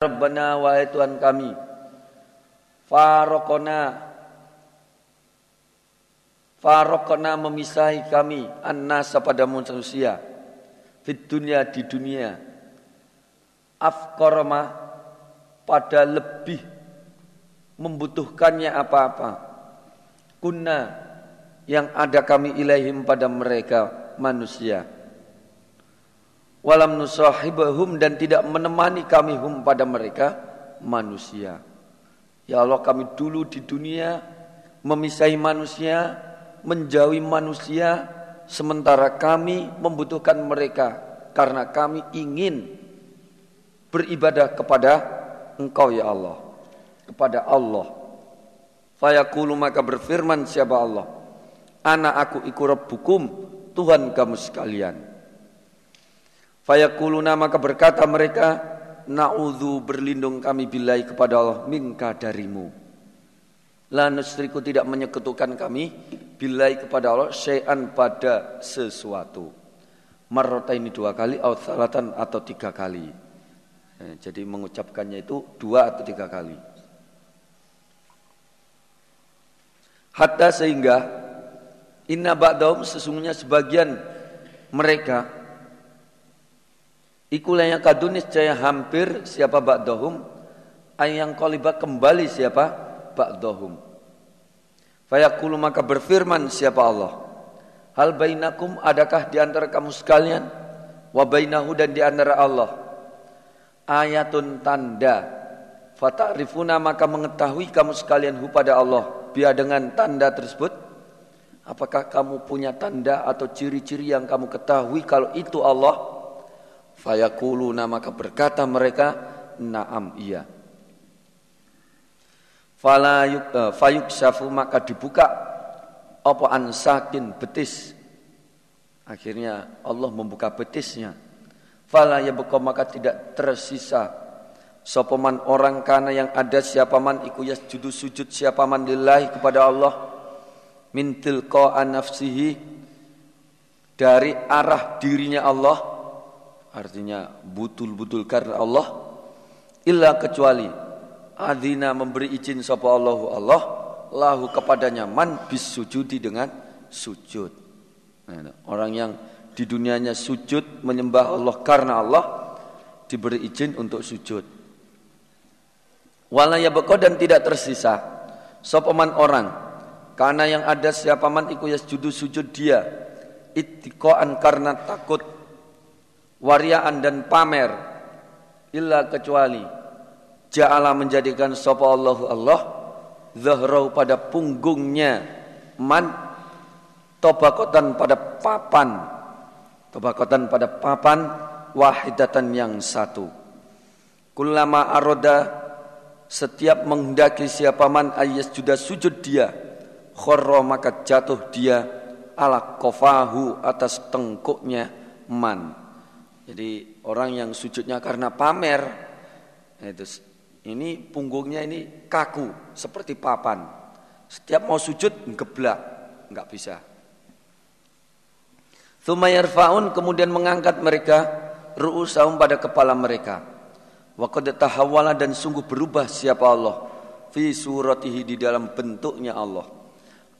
Rabbana wahai Tuhan kami. Farokona. Farokona memisahi kami. An-nasa pada manusia. Fit dunia di dunia. Afkorma Pada lebih Membutuhkannya apa-apa. Kunna Yang ada kami ilaihim pada mereka Manusia walam nusahibahum dan tidak menemani kami hum pada mereka manusia. Ya Allah kami dulu di dunia memisahi manusia, menjauhi manusia, sementara kami membutuhkan mereka karena kami ingin beribadah kepada Engkau ya Allah, kepada Allah. Fayaqulu maka berfirman siapa Allah, Anak aku iku rabbukum, Tuhan kamu sekalian. Fayakuluna maka berkata mereka, Na'udhu berlindung kami bilai kepada Allah minka darimu. La nusriku tidak menyekutukan kami bilai kepada Allah syai'an pada sesuatu. Marrota ini dua kali, salatan atau tiga kali. Eh, jadi mengucapkannya itu dua atau tiga kali. Hatta sehingga inna ba'dahum sesungguhnya sebagian mereka Ikulanya kadunis jaya hampir siapa ba'dahum ayang kolibah kembali siapa ba'dahum. Fayaqulu maka berfirman siapa Allah. Hal bainakum adakah di antara kamu sekalian wa bainahu dan di antara Allah ayatun tanda fata'rifuna maka mengetahui kamu sekalian hu pada Allah biar dengan tanda tersebut apakah kamu punya tanda atau ciri-ciri yang kamu ketahui kalau itu Allah Fayakuluna maka berkata mereka, Naam iya. Falayuk, uh, fayuk syafu maka dibuka apa ansakin betis. Akhirnya Allah membuka betisnya. Fala yabqa maka tidak tersisa sopaman orang kana yang ada siapa man iku yasjudu sujud siapa man lillahi kepada Allah min tilqa nafsihi dari arah dirinya Allah Artinya butul-butul karena Allah illa kecuali adina memberi izin sapa Allahu Allah lahu kepadanya man bis sujudi dengan sujud. Nah, orang yang di dunianya sujud menyembah Allah karena Allah diberi izin untuk sujud. Wala dan tidak tersisa sopaman orang karena yang ada siapa man iku yasjudu sujud dia ittiqaan karena takut wariaan dan pamer illa kecuali ja'ala menjadikan sapa Allahu Allah zahrau pada punggungnya man tobakotan pada papan tobakotan pada papan wahidatan yang satu. Kullama aroda setiap menghendaki siapa man ayas sudah sujud dia khorro maka jatuh dia ala kofahu atas tengkuknya man jadi orang yang sujudnya karena pamer, itu ini punggungnya ini kaku seperti papan. Setiap mau sujud geblak, nggak bisa. Thumayarfaun kemudian mengangkat mereka ru'usahum pada kepala mereka. Wa qad tahawwala dan sungguh berubah siapa Allah fi suratihi di dalam bentuknya Allah.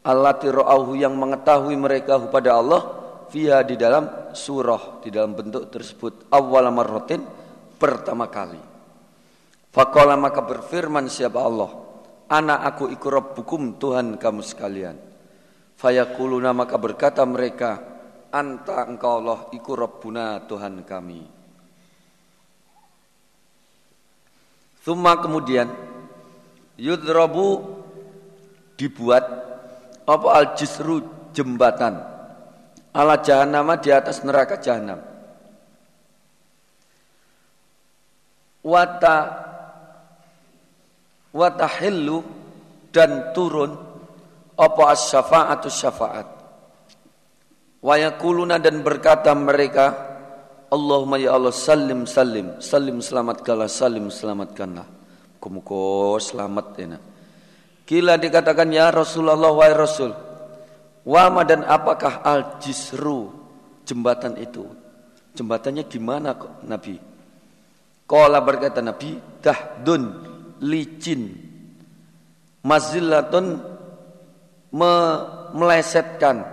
Allati ra'auhu yang mengetahui mereka pada Allah fiha di dalam surah di dalam bentuk tersebut awal marratin pertama kali. Faqala maka berfirman siapa Allah, ana aku iku rabbukum Tuhan kamu sekalian. Fayaquluna maka berkata mereka, anta engkau Allah iku rabbuna Tuhan kami. Thumma kemudian yudrabu dibuat apa al-jisru jembatan ala jahannam di atas neraka jahanam. Wata watahillu dan turun apa as-syafa'atu syafaat. Wa yaquluna dan berkata mereka Allahumma ya Allah salim salim salim selamatkanlah salim selamatkanlah. Kumuko selamat ya. Kila dikatakan ya Rasulullah wahai Rasul Wama dan apakah al-jisru jembatan itu? Jembatannya gimana kok Nabi? Qala berkata Nabi, dahdun licin. Mazillatun me melesetkan,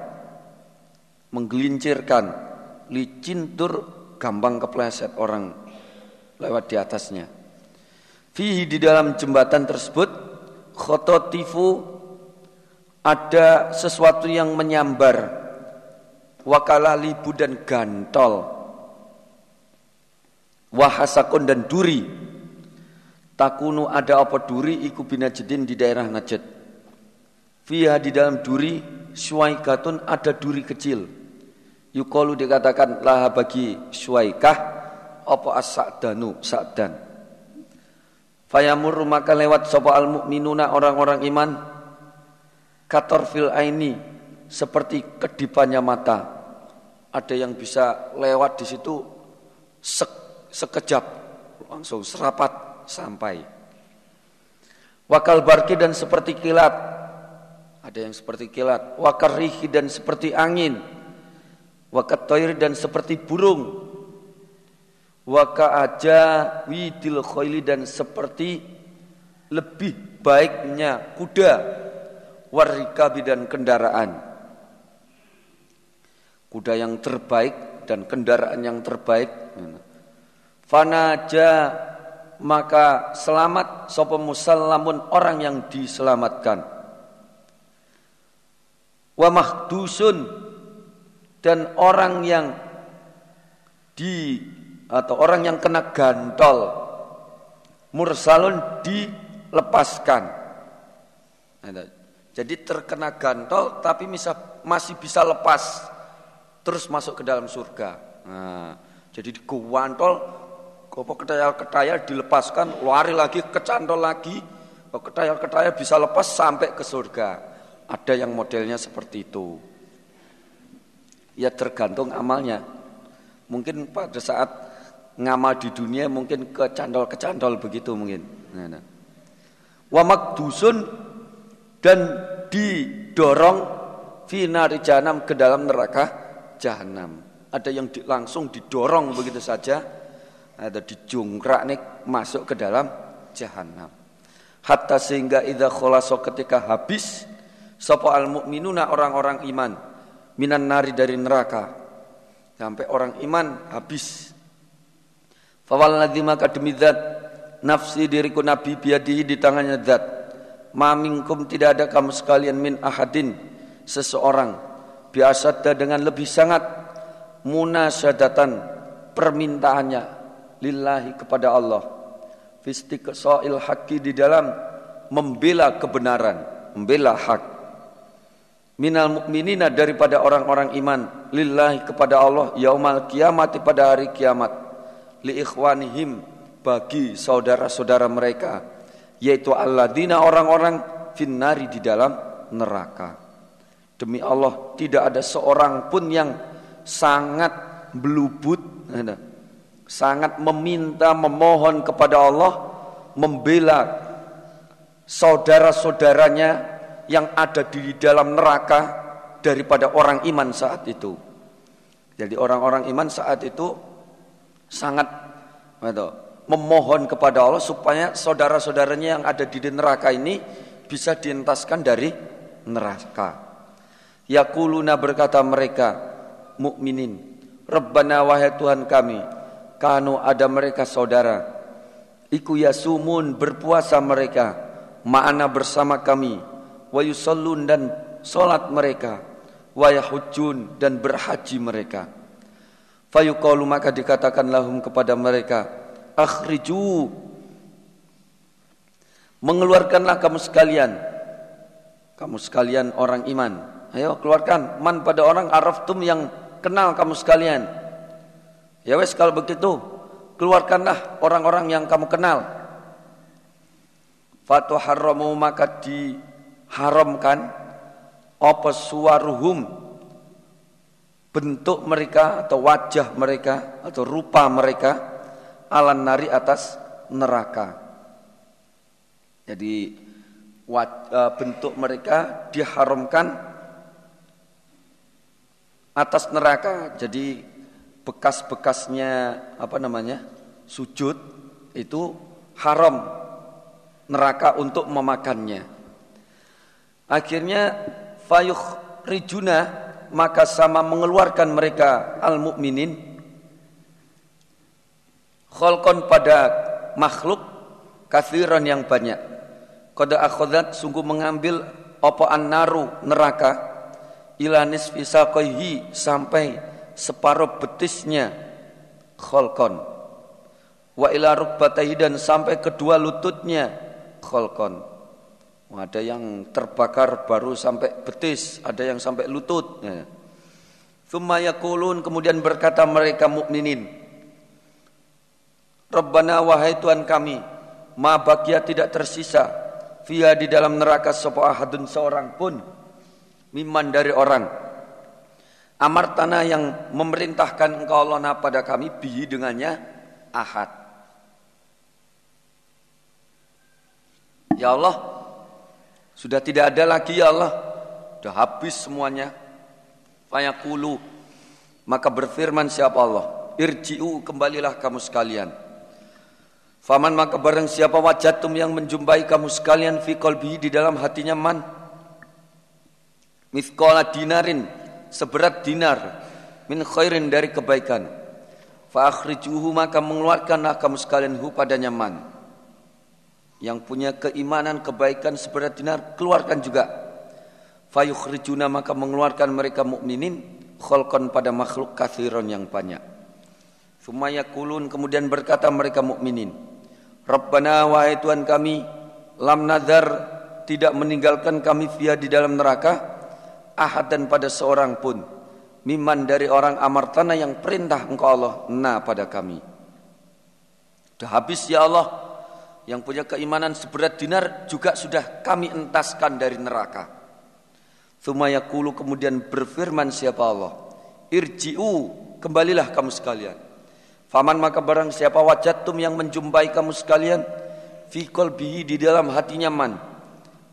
menggelincirkan. Licin tur gampang kepleset orang lewat di atasnya. Fihi di dalam jembatan tersebut khototifu ada sesuatu yang menyambar. Wakala libu dan gantol. Wahasakun dan duri. Takunu ada apa duri iku binajedin di daerah Najd. Fiha di dalam duri syuaikatun ada duri kecil. Yukolu dikatakan laha bagi syuaikah apa as-sa'danu? Sa'dan. Fayamur maka lewat sapa al mukminuna orang-orang iman kator fil aini seperti kedipannya mata ada yang bisa lewat di situ sek sekejap langsung serapat sampai. Wakal barki dan seperti kilat. Ada yang seperti kilat. Wakar rihi dan seperti angin. Wakat toir dan seperti burung. Waka aja widil khoili dan seperti lebih baiknya kuda. Warikabi dan kendaraan. Kuda yang terbaik dan kendaraan yang terbaik. Fanaja maka selamat sapa musallamun orang yang diselamatkan. Wa mahdusun dan orang yang di atau orang yang kena gantol mursalun dilepaskan. Jadi terkena gantol tapi masih bisa lepas terus masuk ke dalam surga. Nah, jadi digantol Kopo ketayal-ketayal dilepaskan, lari lagi, kecantol lagi. Ketayal-ketayal bisa lepas sampai ke surga. Ada yang modelnya seperti itu. Ya tergantung amalnya. Mungkin pada saat ngamal di dunia mungkin kecantol-kecantol begitu mungkin. Nah, nah. Dan didorong finari jahanam ke dalam neraka jahanam. Ada yang di, langsung didorong begitu saja atau dijungkrak nih masuk ke dalam jahanam. Hatta sehingga idza kholaso ketika habis sapa al mukminuna orang-orang iman minan nari dari neraka sampai orang iman habis. Fawal ladzi maka demi zat nafsi diriku nabi biadihi di tangannya zat. Mamingkum tidak ada kamu sekalian min ahadin seseorang. Biasa dengan lebih sangat munasyadatan permintaannya lillahi kepada Allah. Soil haki di dalam membela kebenaran membela hak. Minal mukminina daripada orang-orang iman lillahi kepada Allah yaumal kiamat pada hari kiamat. Li ikhwanihim bagi saudara-saudara mereka yaitu alladzina orang-orang finnari di dalam neraka demi Allah tidak ada seorang pun yang sangat belubut sangat meminta memohon kepada Allah membela saudara-saudaranya yang ada di dalam neraka daripada orang iman saat itu. Jadi orang-orang iman saat itu sangat itu, memohon kepada Allah supaya saudara-saudaranya yang ada di neraka ini bisa dientaskan dari neraka. Yakuluna berkata mereka mukminin, Rabbana wahai Tuhan kami, kanu ada mereka saudara. Iku yasumun berpuasa mereka. Ma'ana bersama kami. Wa yusallun dan salat mereka. Wa yahujjun dan berhaji mereka. Fayuqalu maka dikatakan lahum kepada mereka akhriju. Mengeluarkanlah kamu sekalian. Kamu sekalian orang iman. Ayo keluarkan man pada orang araftum yang kenal kamu sekalian. Ya wes kalau begitu keluarkanlah orang-orang yang kamu kenal. Fatu haramu maka diharamkan apa suaruhum bentuk mereka atau wajah mereka atau rupa mereka alan nari atas neraka. Jadi e, bentuk mereka diharamkan atas neraka. Jadi bekas-bekasnya apa namanya sujud itu haram neraka untuk memakannya. Akhirnya fayuh rijuna maka sama mengeluarkan mereka al mukminin kholkon pada makhluk kathiran yang banyak. Koda akhodat sungguh mengambil opo naru neraka ilanis fisakohi sampai separuh betisnya kholkon. Wa ila rukbatahi dan sampai kedua lututnya kholkon. Ada yang terbakar baru sampai betis, ada yang sampai lutut. Ya. kemudian berkata mereka mukminin, Rabbana wahai Tuhan kami, ma bakia tidak tersisa via di dalam neraka sapa ahadun seorang pun miman dari orang amar tanah yang memerintahkan engkau Allah pada kami bihi dengannya ahad. Ya Allah, sudah tidak ada lagi ya Allah, sudah habis semuanya. Fayaqulu maka berfirman siapa Allah, irji'u kembalilah kamu sekalian Faman maka barang siapa wajatum yang menjumpai kamu sekalian fi qalbi di dalam hatinya man? Mithqala dinarin seberat dinar min khairin dari kebaikan. Fa akhrijuhu maka mengeluarkanlah kamu sekalian hu padanya man. Yang punya keimanan kebaikan seberat dinar keluarkan juga. Fa yukhrijuna maka mengeluarkan mereka mukminin kholkon pada makhluk kathiron yang banyak. Sumaya kulun kemudian berkata mereka mukminin Rabbana wahai Tuhan kami lam nazar tidak meninggalkan kami via di dalam neraka ahad dan pada seorang pun miman dari orang amartana yang perintah engkau Allah na pada kami. Sudah habis ya Allah yang punya keimanan seberat dinar juga sudah kami entaskan dari neraka. Thumayakulu kemudian berfirman siapa Allah? Irji'u kembalilah kamu sekalian Faman maka barang siapa wajatum yang menjumpai kamu sekalian fi qalbihi di dalam hatinya man.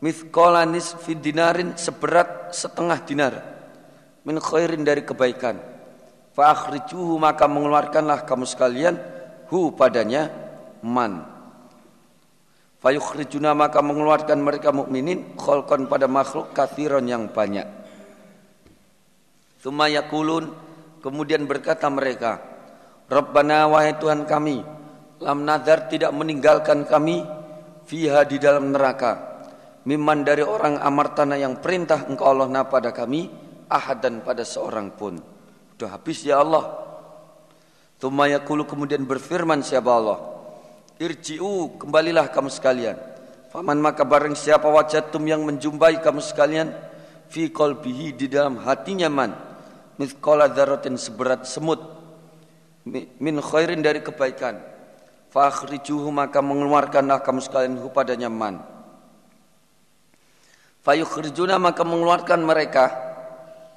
Mithqalanis fi dinarin seberat setengah dinar. Min khairin dari kebaikan. Fa akhrijuhu maka mengeluarkanlah kamu sekalian hu padanya man. Fa yukhrijuna maka mengeluarkan mereka mukminin kholqan pada makhluk kathiron yang banyak. Thumma yakulun kemudian berkata mereka Rabbana wahai Tuhan kami, lam nazar tidak meninggalkan kami fiha di dalam neraka. Miman dari orang amartana yang perintah engkau Allah na pada kami, ahad dan pada seorang pun. Sudah habis ya Allah. Tumayakulu kemudian berfirman siapa Allah. Irji'u kembalilah kamu sekalian. Faman maka bareng siapa wajatum yang menjumpai kamu sekalian. Fi kolbihi di dalam hatinya man. Mithqala dzarratin seberat semut min khairin dari kebaikan. Fakhrijuhu maka mengeluarkanlah kamu sekalian hu padanya man fayukhrijuna maka mengeluarkan mereka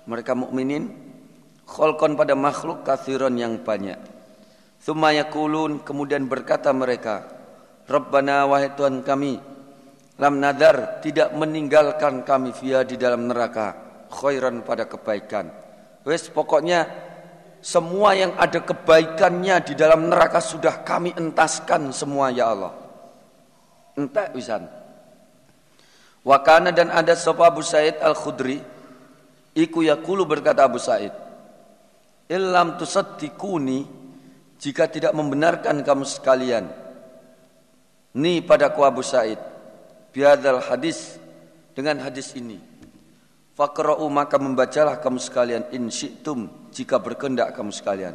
mereka mukminin kholkon pada makhluk kathiron yang banyak. Thumma yakulun kemudian berkata mereka Rabbana wahai Tuhan kami Lam nadar tidak meninggalkan kami via di dalam neraka Khairan pada kebaikan. Wes pokoknya semua yang ada kebaikannya di dalam neraka sudah kami entaskan semua ya Allah. Entah wisan. Wakana dan ada sopa Abu Said Al Khudri. Iku yakulu berkata Abu Said. Illam tusaddiquni jika tidak membenarkan kamu sekalian. Ni padaku Abu Said. Biadal hadis dengan hadis ini. Fakra'u maka membacalah kamu sekalian in syi'tum jika berkendak kamu sekalian.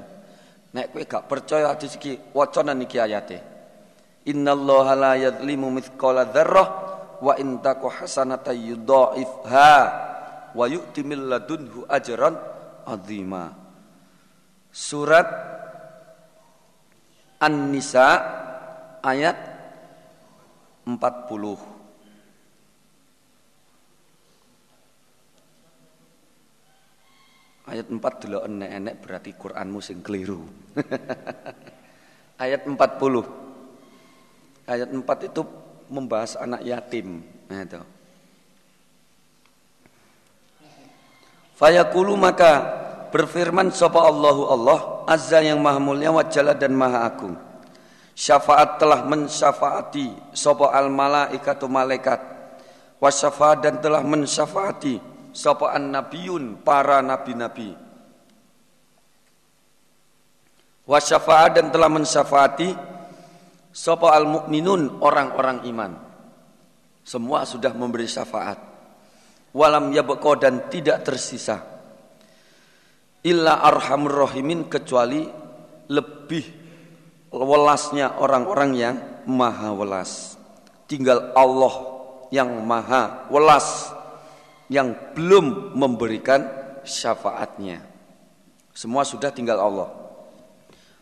Nek kowe gak percaya hadis iki wacanan iki ayate. Innallaha la yadlimu mithqala dzarrah wa in taku hasanatan yudhaifha wa yu'ti min ladunhu ajran azima. Surat An-Nisa ayat 40. Ayat 4 dulu enek-enek berarti Quranmu sing keliru. Ayat 40. Ayat 4 itu membahas anak yatim. Nah itu. Fayaqulu maka berfirman sapa Allahu Allah azza yang maha mulia wa dan maha agung. Syafaat telah mensyafaati sapa al malaikatu malaikat. Wasyafaat dan telah mensyafaati sapa an nabiyun para nabi-nabi. Wasyafaat dan telah mensyafaati sapa al mukminun orang-orang iman. Semua sudah memberi syafaat. Walam yabqa dan tidak tersisa. Illa arhamur rahimin kecuali lebih welasnya orang-orang yang maha welas. Tinggal Allah yang maha welas yang belum memberikan syafaatnya. Semua sudah tinggal Allah.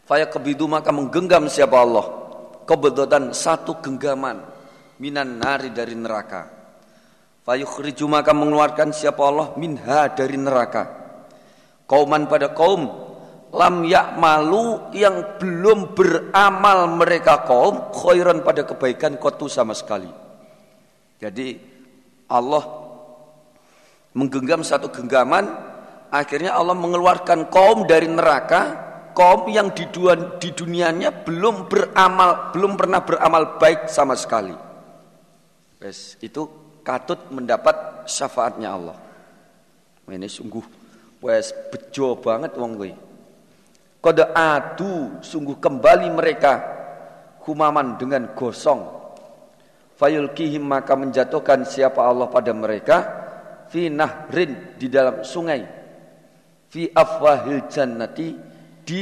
Faya kebidu maka menggenggam siapa Allah. Kebetulan satu genggaman minan nari dari neraka. Fayukhriju maka mengeluarkan siapa Allah minha dari neraka. Kauman pada kaum lam malu yang belum beramal mereka kaum khairan pada kebaikan kotu sama sekali. Jadi Allah menggenggam satu genggaman akhirnya Allah mengeluarkan kaum dari neraka kaum yang di, di dunianya belum beramal belum pernah beramal baik sama sekali. Wes, itu katut mendapat syafaatnya Allah. Ini sungguh wes bejo banget wong gue. Kode adu sungguh kembali mereka humaman dengan gosong. Fayulkihim maka menjatuhkan siapa Allah pada mereka fi nahrin di dalam sungai. Fi afwahil jannati di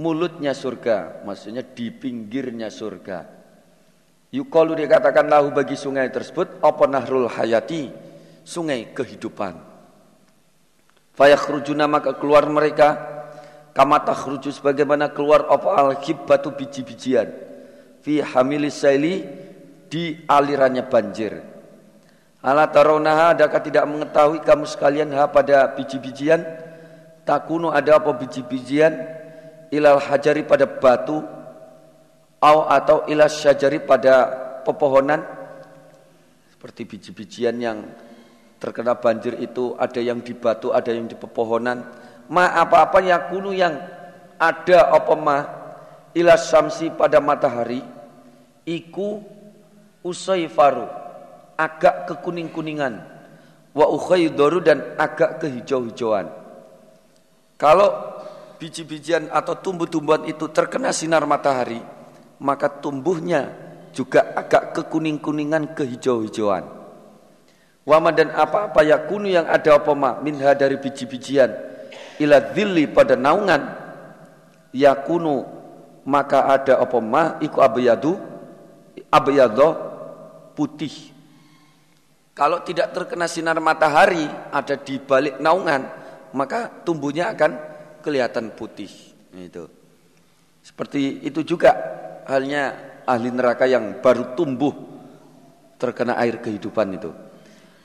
mulutnya surga maksudnya di pinggirnya surga. Yukalu dikatakan lahu bagi sungai tersebut apa nahrul hayati? Sungai kehidupan. Fayakhrujuna maka keluar mereka. Kama takhruju sebagaimana keluar apa? Al batu biji-bijian. Fi hamilis saili di alirannya banjir ala tarawnaha adakah tidak mengetahui kamu sekalian ha pada biji-bijian? Takunu ada apa biji-bijian? Ilal hajari pada batu? Au atau ilal syajari pada pepohonan? Seperti biji-bijian yang terkena banjir itu ada yang di batu ada yang di pepohonan. Ma apa-apa yakunu yang ada apa ma? Ila samsi pada matahari? Iku usaifaru agak kekuning-kuningan wa ukhaydaru dan agak kehijau-hijauan. Kalau biji-bijian atau tumbuh-tumbuhan itu terkena sinar matahari maka tumbuhnya juga agak kekuning-kuningan kehijau-hijauan. Wama dan apa-apa yakunu yang ada apa ma minha dari biji-bijian. Ila dhilli pada naungan. Yakunu maka ada apa ma iku abyadu abyadho putih kalau tidak terkena sinar matahari ada di balik naungan maka tumbuhnya akan kelihatan putih itu seperti itu juga halnya ahli neraka yang baru tumbuh terkena air kehidupan itu.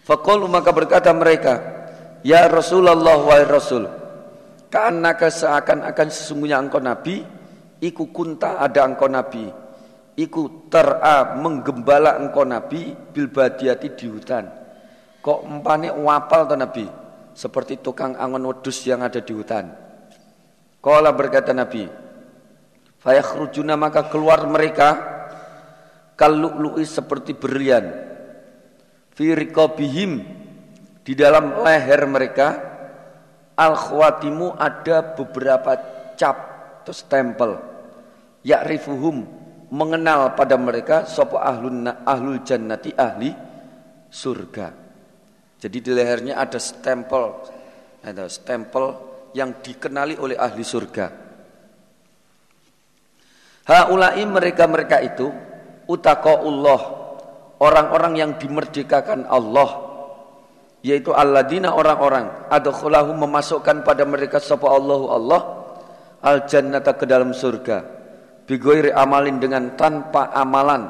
Fakol maka berkata mereka ya Rasulullah wa Rasul karena seakan-akan sesungguhnya engkau nabi, iku kunta ada engkau nabi, iku tera menggembala engkau nabi bil badiati di hutan. Kok empane wapal to nabi, seperti tukang angon wedus yang ada di hutan. Kala berkata nabi, fayakhrujuna maka keluar mereka kallu'lu'i seperti berlian fi riqabihim di dalam leher mereka al khawatimu ada beberapa cap atau stempel ya'rifuhum mengenal pada mereka sapa ahlun ahlul jannati ahli surga. Jadi di lehernya ada stempel ada stempel yang dikenali oleh ahli surga. Haulai mereka-mereka itu utaqaullah orang-orang yang dimerdekakan Allah yaitu alladzina orang-orang adkhalahu memasukkan pada mereka sapa Allahu Allah al jannata ke dalam surga bigoiri amalin dengan tanpa amalan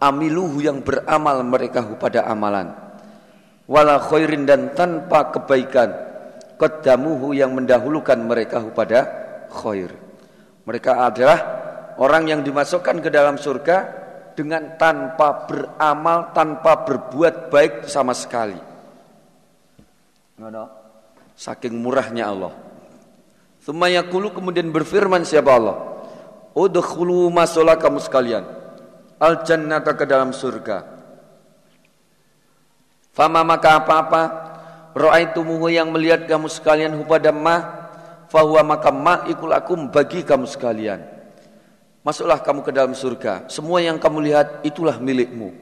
amiluhu yang beramal mereka pada amalan wala khairin dan tanpa kebaikan qaddamuhu yang mendahulukan mereka pada khair mereka adalah orang yang dimasukkan ke dalam surga dengan tanpa beramal tanpa berbuat baik sama sekali. Saking murahnya Allah. Summa yaqulu kemudian berfirman siapa Allah? Udkhulu masuklah kamu sekalian. Al jannata ke dalam surga. Fama maka apa-apa. Ra'aitumuhu yang melihat kamu sekalian pada ma fahuwa maka ma ikul akum bagi kamu sekalian. Masuklah kamu ke dalam surga. Semua yang kamu lihat itulah milikmu.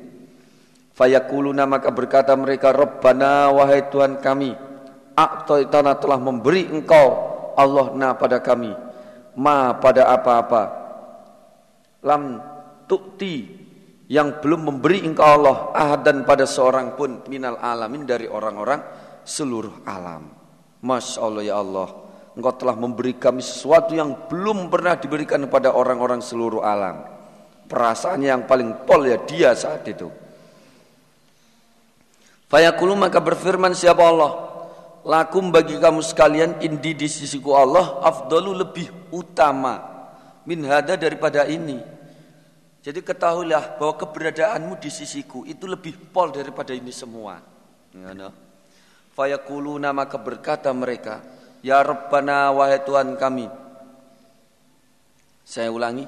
Fayakuluna maka berkata mereka rabbana wahai Tuhan kami a'taitana telah memberi engkau Allah na pada kami. Ma pada apa-apa lam tukti yang belum memberi engkau Allah dan pada seorang pun minal alamin dari orang-orang seluruh alam. Masya Allah ya Allah, engkau telah memberi kami sesuatu yang belum pernah diberikan kepada orang-orang seluruh alam. Perasaannya yang paling pol ya dia saat itu. Fayaqulu maka berfirman siapa Allah? Lakum bagi kamu sekalian indi di sisiku Allah afdalu lebih utama min hada daripada ini. Jadi ketahuilah bahwa keberadaanmu di sisiku itu lebih pol daripada ini semua. Fayakuluna maka berkata mereka, Ya Rabbana wahai Tuhan kami. Saya ulangi,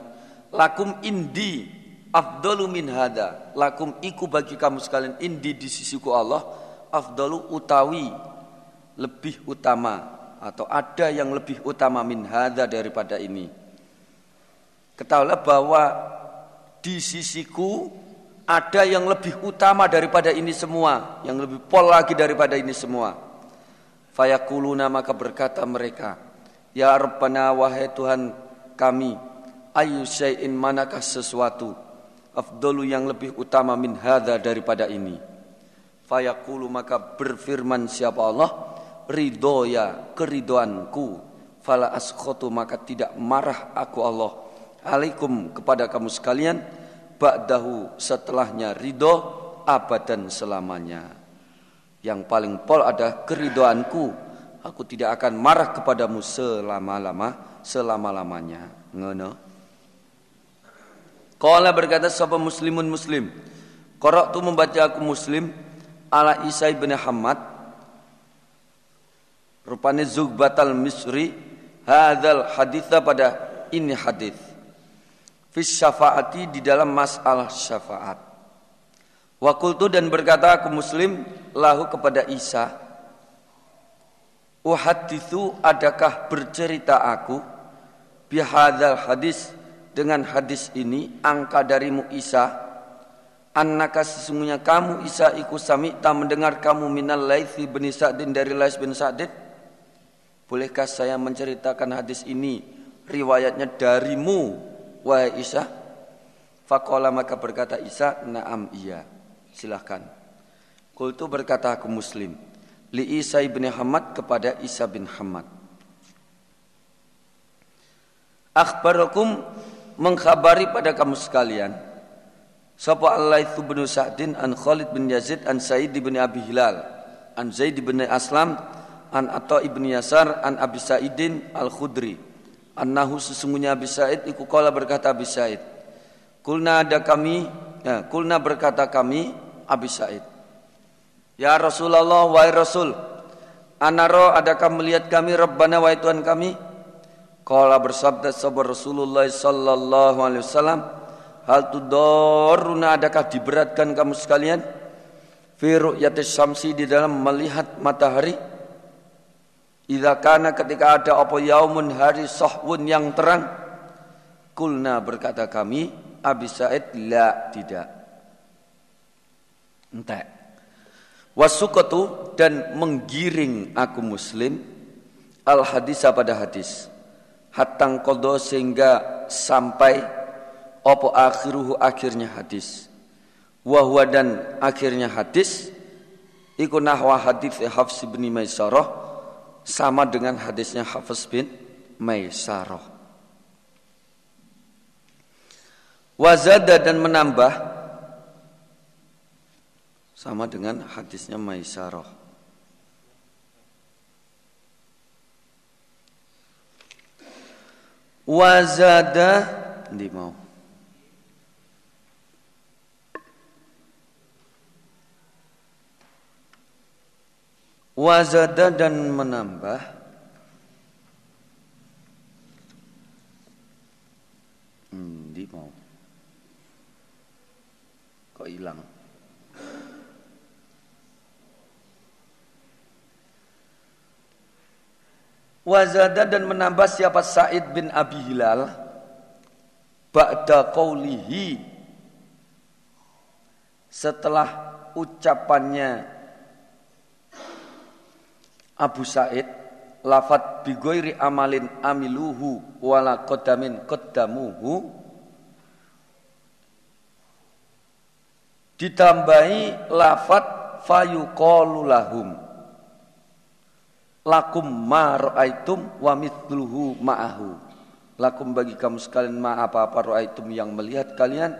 lakum indi afdalu min hada. Lakum iku bagi kamu sekalian indi di sisiku Allah afdalu utawi lebih utama atau ada yang lebih utama min hada daripada ini. Ketahuilah bahwa di sisiku ada yang lebih utama daripada ini semua, yang lebih pol lagi daripada ini semua. Fayakuluna maka berkata mereka, Ya Rabbana wahai Tuhan kami, ayu syai'in manakah sesuatu afdalu yang lebih utama min hadha daripada ini. Fayakulu maka berfirman siapa Allah, ridhoya keridoanku, fala askhotu maka tidak marah aku Allah alaikum kepada kamu sekalian ba'dahu setelahnya ridho abadan selamanya. Yang paling pol ada keridoanku. Aku tidak akan marah kepadamu selama-lama, selama-lamanya. Ngono. Kala berkata sapa muslimun muslim. Korok tu membaca aku muslim ala Isa bin Hamad. Rupanya Zugbatal Misri hadal haditha pada ini hadith fis syafaati di dalam masalah syafaat. Wakultu dan berkata aku muslim lahu kepada Isa. Uhadithu adakah bercerita aku bihadal hadis dengan hadis ini angka darimu Isa annaka sesungguhnya kamu Isa iku sami tak mendengar kamu minal laithi bin Sa'din dari Lais bin Sa'din Bolehkah saya menceritakan hadis ini riwayatnya darimu Wahai Isa, Fakola maka berkata Isa, naam iya. Silahkan. Kultu berkata aku muslim. Li Isa ibn Hamad kepada Isa bin Hamad. Akhbarakum mengkhabari pada kamu sekalian. Sapa Allah itu bin Sa'din an Khalid bin Yazid an Said bin Abi Hilal an Zaid bin Aslam an Atta ibn Yasar an Abi Sa'idin al-Khudri Annahu sesungguhnya Abi Sa'id iku berkata Abi Sa'id. Kulna ada kami, ya, kulna berkata kami Abi Sa'id. Ya Rasulullah wahai Rasul, anaro adakah melihat kami Rabbana wahai Tuhan kami? Kala bersabda sabar Rasulullah sallallahu alaihi wasallam, hal tudoruna adakah diberatkan kamu sekalian? Fi ru'yatis syamsi di dalam melihat matahari? Idza kana ketika ada apa yaumun hari sahwun yang terang kulna berkata kami Abi Said la tidak. Entek. Wasukatu dan menggiring aku muslim al hadis pada hadis. Hatang kodo sehingga sampai opo akhiruhu akhirnya hadis. Wahwa dan akhirnya hadis. Iku nahwa hadis Hafs bin Maisarah sama dengan hadisnya Hafiz bin Maisarah. Wazada dan menambah sama dengan hadisnya Maisarah. Wazada di mau Wazada dan menambah di mau? Kok hilang? Wazada dan menambah siapa? Said bin Abi Hilal. Ba'da qawlihi. Setelah ucapannya Abu Said lafat bigoiri amalin amiluhu wala kodamin kodamuhu ditambahi lafat fayuqalu lahum. Lakum ma ra'aitum wa mithluhu ma'ahu. Lakum bagi kamu sekalian ma apa-apa ra'aitum yang melihat kalian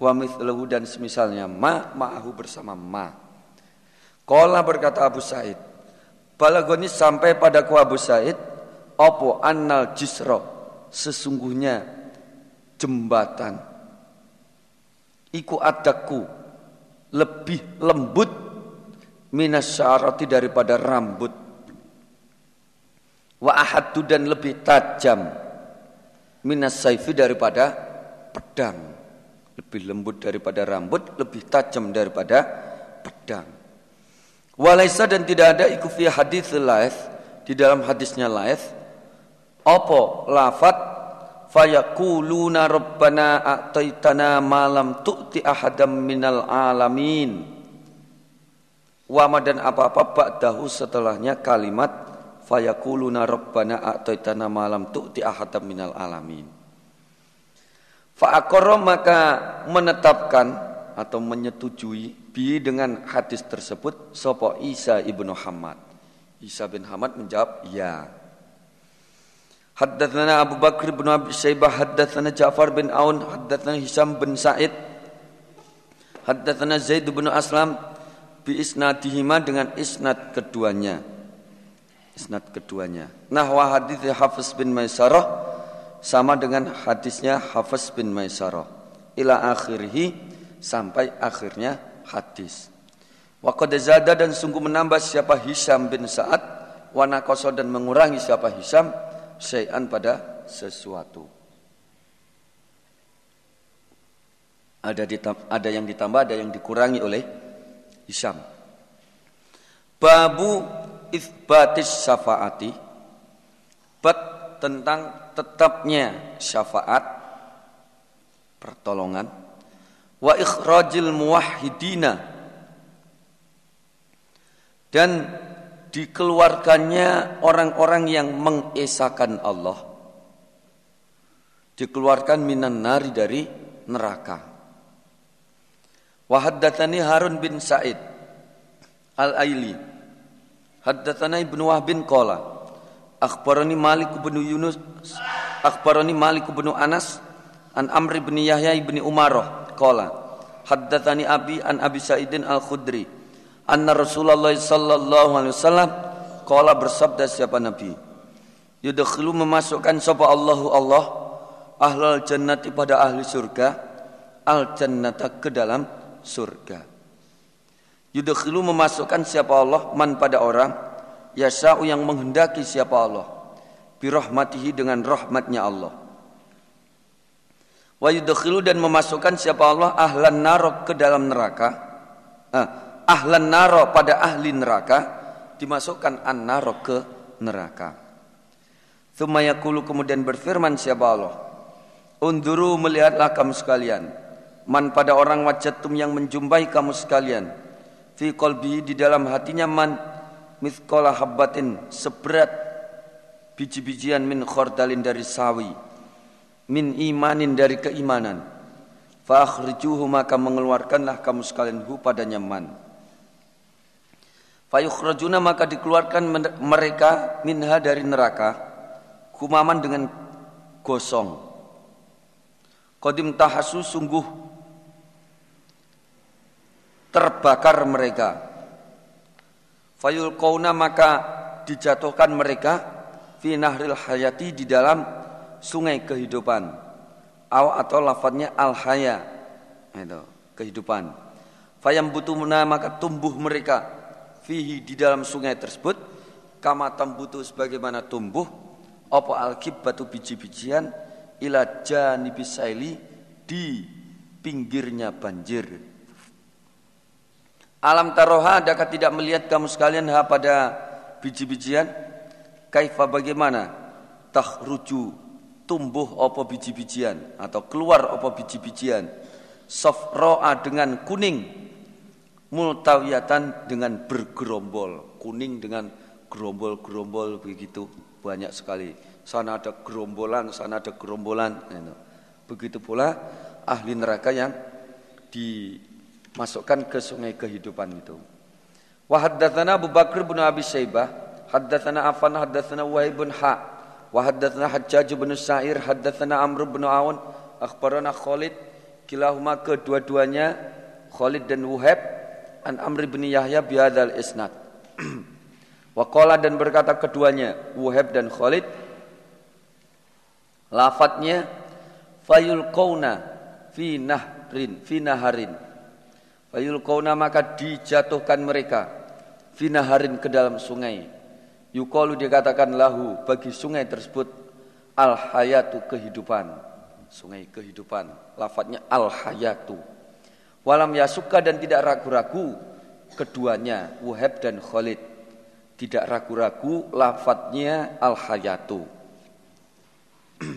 wa mithluhu dan semisalnya ma ma'ahu bersama ma. Qala berkata Abu Said Balagoni sampai padaku Abu Said Opo annal jisro Sesungguhnya jembatan. Iku adaku Lebih lembut Minas daripada rambut. Wa ahaddu dan lebih tajam minas saifi daripada pedang. Lebih lembut daripada rambut lebih tajam daripada pedang walaisa dan tidak ada iku fi hadis laif di dalam hadisnya laif opo lafat fayaquluna rabbana a'taitana malam tu'ti ahadam minal alamin wama dan apa-apa ba'dahu setelahnya kalimat fayakuluna rabbana a'taitana malam tu'ti ahadam minal alamin. Fa'akoro maka menetapkan atau menyetujui bi dengan hadis tersebut sopo Isa ibnu Hamad. Isa bin Hamad menjawab ya. Haddatsana Abu Bakr bin Abi Syaibah haddatsana Ja'far bin Aun haddatsana Hisam bin Sa'id haddatsana Zaid bin Aslam bi isnadihima dengan isnad keduanya isnad keduanya. Nahwa hadis Hafiz bin Maisarah sama dengan hadisnya Hafiz bin Maisarah. Ila akhirhi sampai akhirnya hadis. Wa qad dan sungguh menambah siapa Hisam bin Sa'ad wa naqasa dan mengurangi siapa Hisam syai'an pada sesuatu. Ada ada yang ditambah, ada yang dikurangi oleh Hisam. Babu isbatis syafaati bab tentang tetapnya syafaat pertolongan wa ikhrajil muwahhidina. Dan dikeluarkannya orang-orang yang mengesakan Allah. Dikeluarkan minan nari dari neraka. Wa haddatsani Harun bin Said al-Aili. Haddatsana Ibnu Wahbin qala. Akhbarani Malik bin Yunus. Akhbarani Malik bin Anas. An Amr bin Yahya bin Umarah qala haddatsani Abi an Abi Sa'idin Al-Khudri anna Rasulullah sallallahu alaihi wasallam qala bersabda siapa Nabi yudkhilu memasukkan sapa Allahu Allah ahlal jannati pada ahli surga al jannata ke dalam surga Yudkhilu memasukkan siapa Allah man pada orang yasa'u yang menghendaki siapa Allah birahmatihi dengan rahmatnya Allah. Wa yudkhilu dan memasukkan siapa Allah ahlan naro ke dalam neraka. Eh, ahlan naro pada ahli neraka dimasukkan an naro ke neraka. Thumma yakulu kemudian berfirman siapa Allah. Unduru melihatlah kamu sekalian. Man pada orang wajatum yang menjumpai kamu sekalian fi qalbi di dalam hatinya man mithqala habbatin seberat biji-bijian min khordalin dari sawi min imanin dari keimanan. Fa akhrijuhu maka mengeluarkanlah kamu sekalian hu padanya man fa yukhrajuna maka dikeluarkan mereka minha dari neraka kumaman dengan gosong. Qadim tahasu sungguh terbakar mereka. Fayul kauna maka dijatuhkan mereka fi nahril hayati di dalam sungai kehidupan. Aw atau lafadznya al haya itu kehidupan. Fayam butumuna maka tumbuh mereka fihi di dalam sungai tersebut kama tambutu sebagaimana tumbuh apa al batu biji-bijian ila janibisaili di pinggirnya banjir Alam taroha adakah tidak melihat kamu sekalian ha pada biji-bijian? Kaifa bagaimana? Tahruju tumbuh apa biji-bijian atau keluar apa biji-bijian? Sofroa dengan kuning multawiyatan dengan bergerombol kuning dengan gerombol-gerombol begitu banyak sekali sana ada gerombolan sana ada gerombolan gitu. begitu pula ahli neraka yang dimasukkan ke sungai kehidupan itu wa haddatsana Abu Bakar bin Abi Syaibah haddatsana Affan haddatsana Wahib bin Ha haddatsana Hajjaj bin Sa'ir haddatsana Amr bin Aun akhbarana Khalid kilahuma kedua-duanya Khalid dan Wahab an Amr bin Yahya bihadzal isnad Waqala dan berkata keduanya Wahab dan Khalid Lafadznya fayul kauna fi nahrin fi naharin. Fayul kauna maka dijatuhkan mereka fi naharin ke dalam sungai. Yukalu dikatakan lahu bagi sungai tersebut al hayatu kehidupan. Sungai kehidupan. Lafadznya al hayatu. Walam yasuka dan tidak ragu-ragu keduanya Wahab dan Khalid. Tidak ragu-ragu lafadznya al hayatu.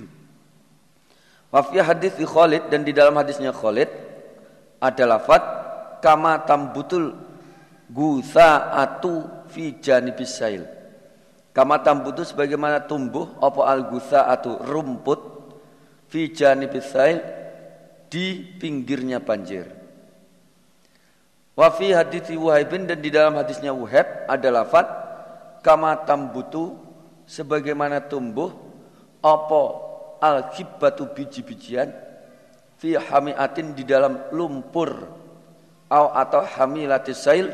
Wafiyah hadis di Khalid dan di dalam hadisnya Khalid ada lafat kama tambutul atu fi janibis sail. Kama tambutu sebagaimana tumbuh apa al atu rumput fi janibis di pinggirnya banjir. Wafi hadis Wuhaibin dan di dalam hadisnya Wuhab ada lafat kama tambutu sebagaimana tumbuh apa al kibatu biji-bijian fi hamiatin di dalam lumpur au atau hamilatis sail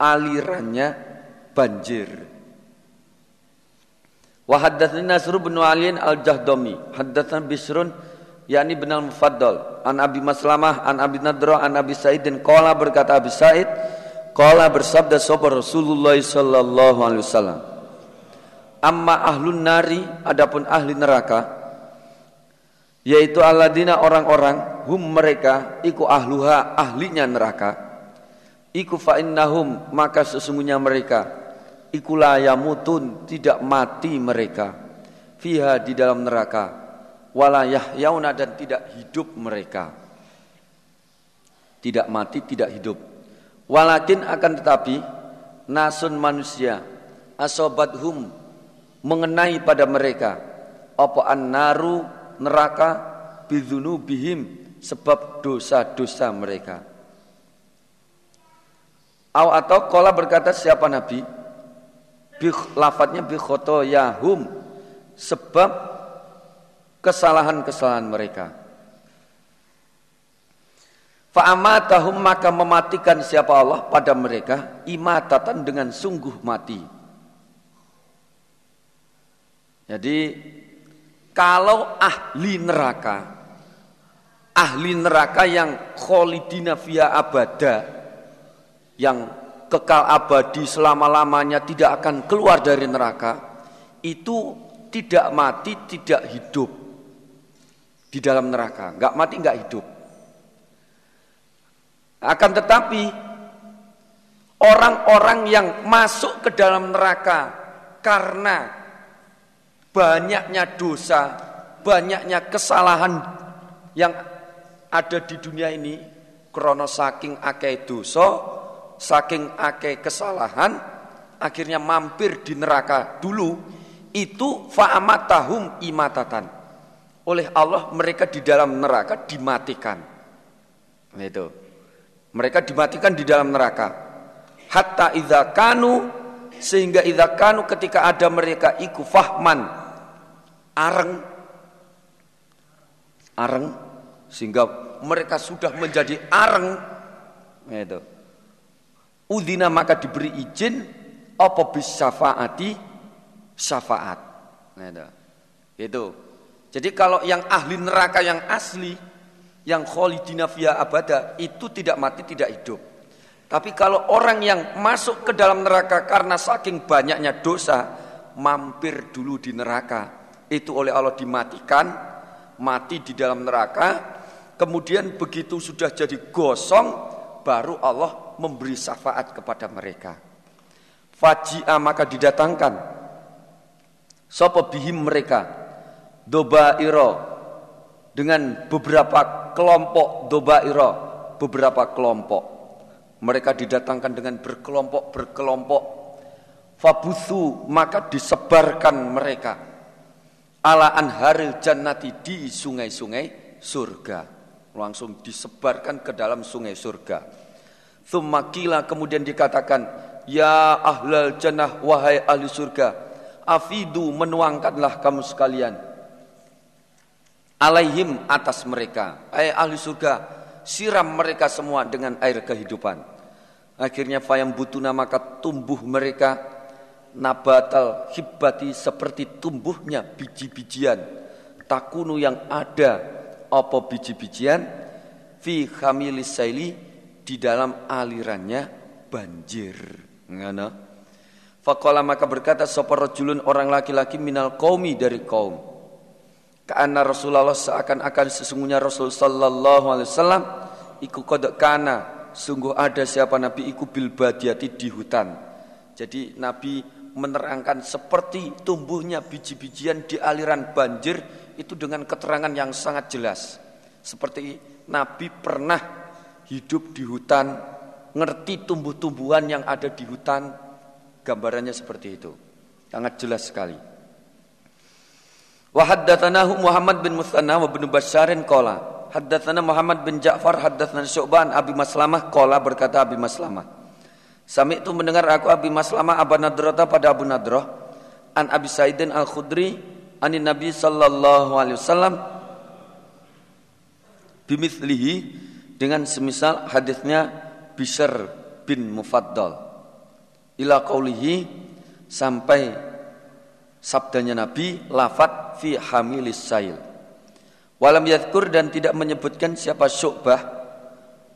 alirannya banjir wa haddatsani Nasr bin Ali al-Jahdami haddatsana Bisrun yakni bin al-Mufaddal. An Abi Maslamah an Abi Nadra an Abi Sa'id dan qala berkata Abi Sa'id qala bersabda sapa Rasulullah sallallahu alaihi wasallam. Amma ahlun nari adapun ahli neraka yaitu aladina orang-orang hum mereka iku ahluha ahlinya neraka iku fa innahum maka sesungguhnya mereka iku layamutun tidak mati mereka. Fiha di dalam neraka. Wala yahyauna dan tidak hidup mereka. Tidak mati tidak hidup. Walakin akan tetapi nasun manusia asobat hum mengenai pada mereka. Apa annaru neraka bihim sebab dosa-dosa mereka. Aw atau kola berkata siapa Nabi? Bih, lafadznya bikhoto yahum sebab kesalahan-kesalahan mereka. Fa'amatahum maka mematikan siapa Allah pada mereka imatatan dengan sungguh mati. Jadi kalau ahli neraka, ahli neraka yang kholidina via abada, yang kekal abadi selama-lamanya tidak akan keluar dari neraka, itu tidak mati, tidak hidup di dalam neraka. Enggak mati, enggak hidup. Akan tetapi orang-orang yang masuk ke dalam neraka karena banyaknya dosa, banyaknya kesalahan yang ada di dunia ini krono saking akeh dosa, saking akeh kesalahan, akhirnya mampir di neraka dulu itu fa'amatahum imatatan. Oleh Allah mereka di dalam neraka dimatikan. Itu. Mereka dimatikan di dalam neraka. Hatta idza kanu sehingga idza kanu ketika ada mereka iku fahman areng areng sehingga mereka sudah menjadi areng itu udina maka diberi izin apa bis syafaati syafaat itu. Itu jadi kalau yang ahli neraka yang asli yang kholidina via abada itu tidak mati tidak hidup. Tapi kalau orang yang masuk ke dalam neraka karena saking banyaknya dosa mampir dulu di neraka. Itu oleh Allah dimatikan, mati di dalam neraka, kemudian begitu sudah jadi gosong, baru Allah memberi syafaat kepada mereka. Faji'a maka didatangkan. Sapa bihim mereka. Dobairo. Dengan beberapa kelompok dobairo. Beberapa kelompok. Mereka didatangkan dengan berkelompok-berkelompok fabusu maka disebarkan mereka. Ala anharil jannati di sungai-sungai surga. Langsung disebarkan ke dalam sungai surga Thummakila kemudian dikatakan ya ahlal jannah wahai ahli surga afidu menuangkanlah kamu sekalian alaihim atas mereka. Ay ahli surga siram mereka semua dengan air kehidupan. Akhirnya fayam butuna maka tumbuh mereka. Nabatal hibati seperti tumbuhnya biji-bijian. Takunu yang ada apa biji-bijian? Fi khamilis saili di dalam alirannya banjir ngana Fakola maka berkata sapa rajulun orang laki-laki minal qaumi dari kaum. Karena Rasulullah seakan-akan sesungguhnya Rasul sallallahu alaihi wasallam iku kodok kana sungguh ada siapa nabi iku bil badiati di hutan. Jadi nabi menerangkan seperti tumbuhnya biji-bijian di aliran banjir itu dengan keterangan yang sangat jelas. Seperti nabi pernah hidup di hutan, ngerti tumbuh-tumbuhan yang ada di hutan, Gambarannya seperti itu. Sangat jelas sekali. Wa haddatsanahu Muhammad bin Musanna wa bin Basyarin qala haddatsana Muhammad bin Ja'far haddatsana Syu'ban Abi Maslamah qala berkata Abi Maslamah Sami itu mendengar aku Abi Maslamah Abu Nadrata pada Abu Nadrah an Abi Saidin Al-Khudri anin Nabi sallallahu alaihi wasallam bimithlihi dengan semisal hadisnya Bishr bin Mufaddal ila qaulihi sampai sabdanya Nabi lafat fi hamilis sail. Walam yadkur dan tidak menyebutkan siapa syu'bah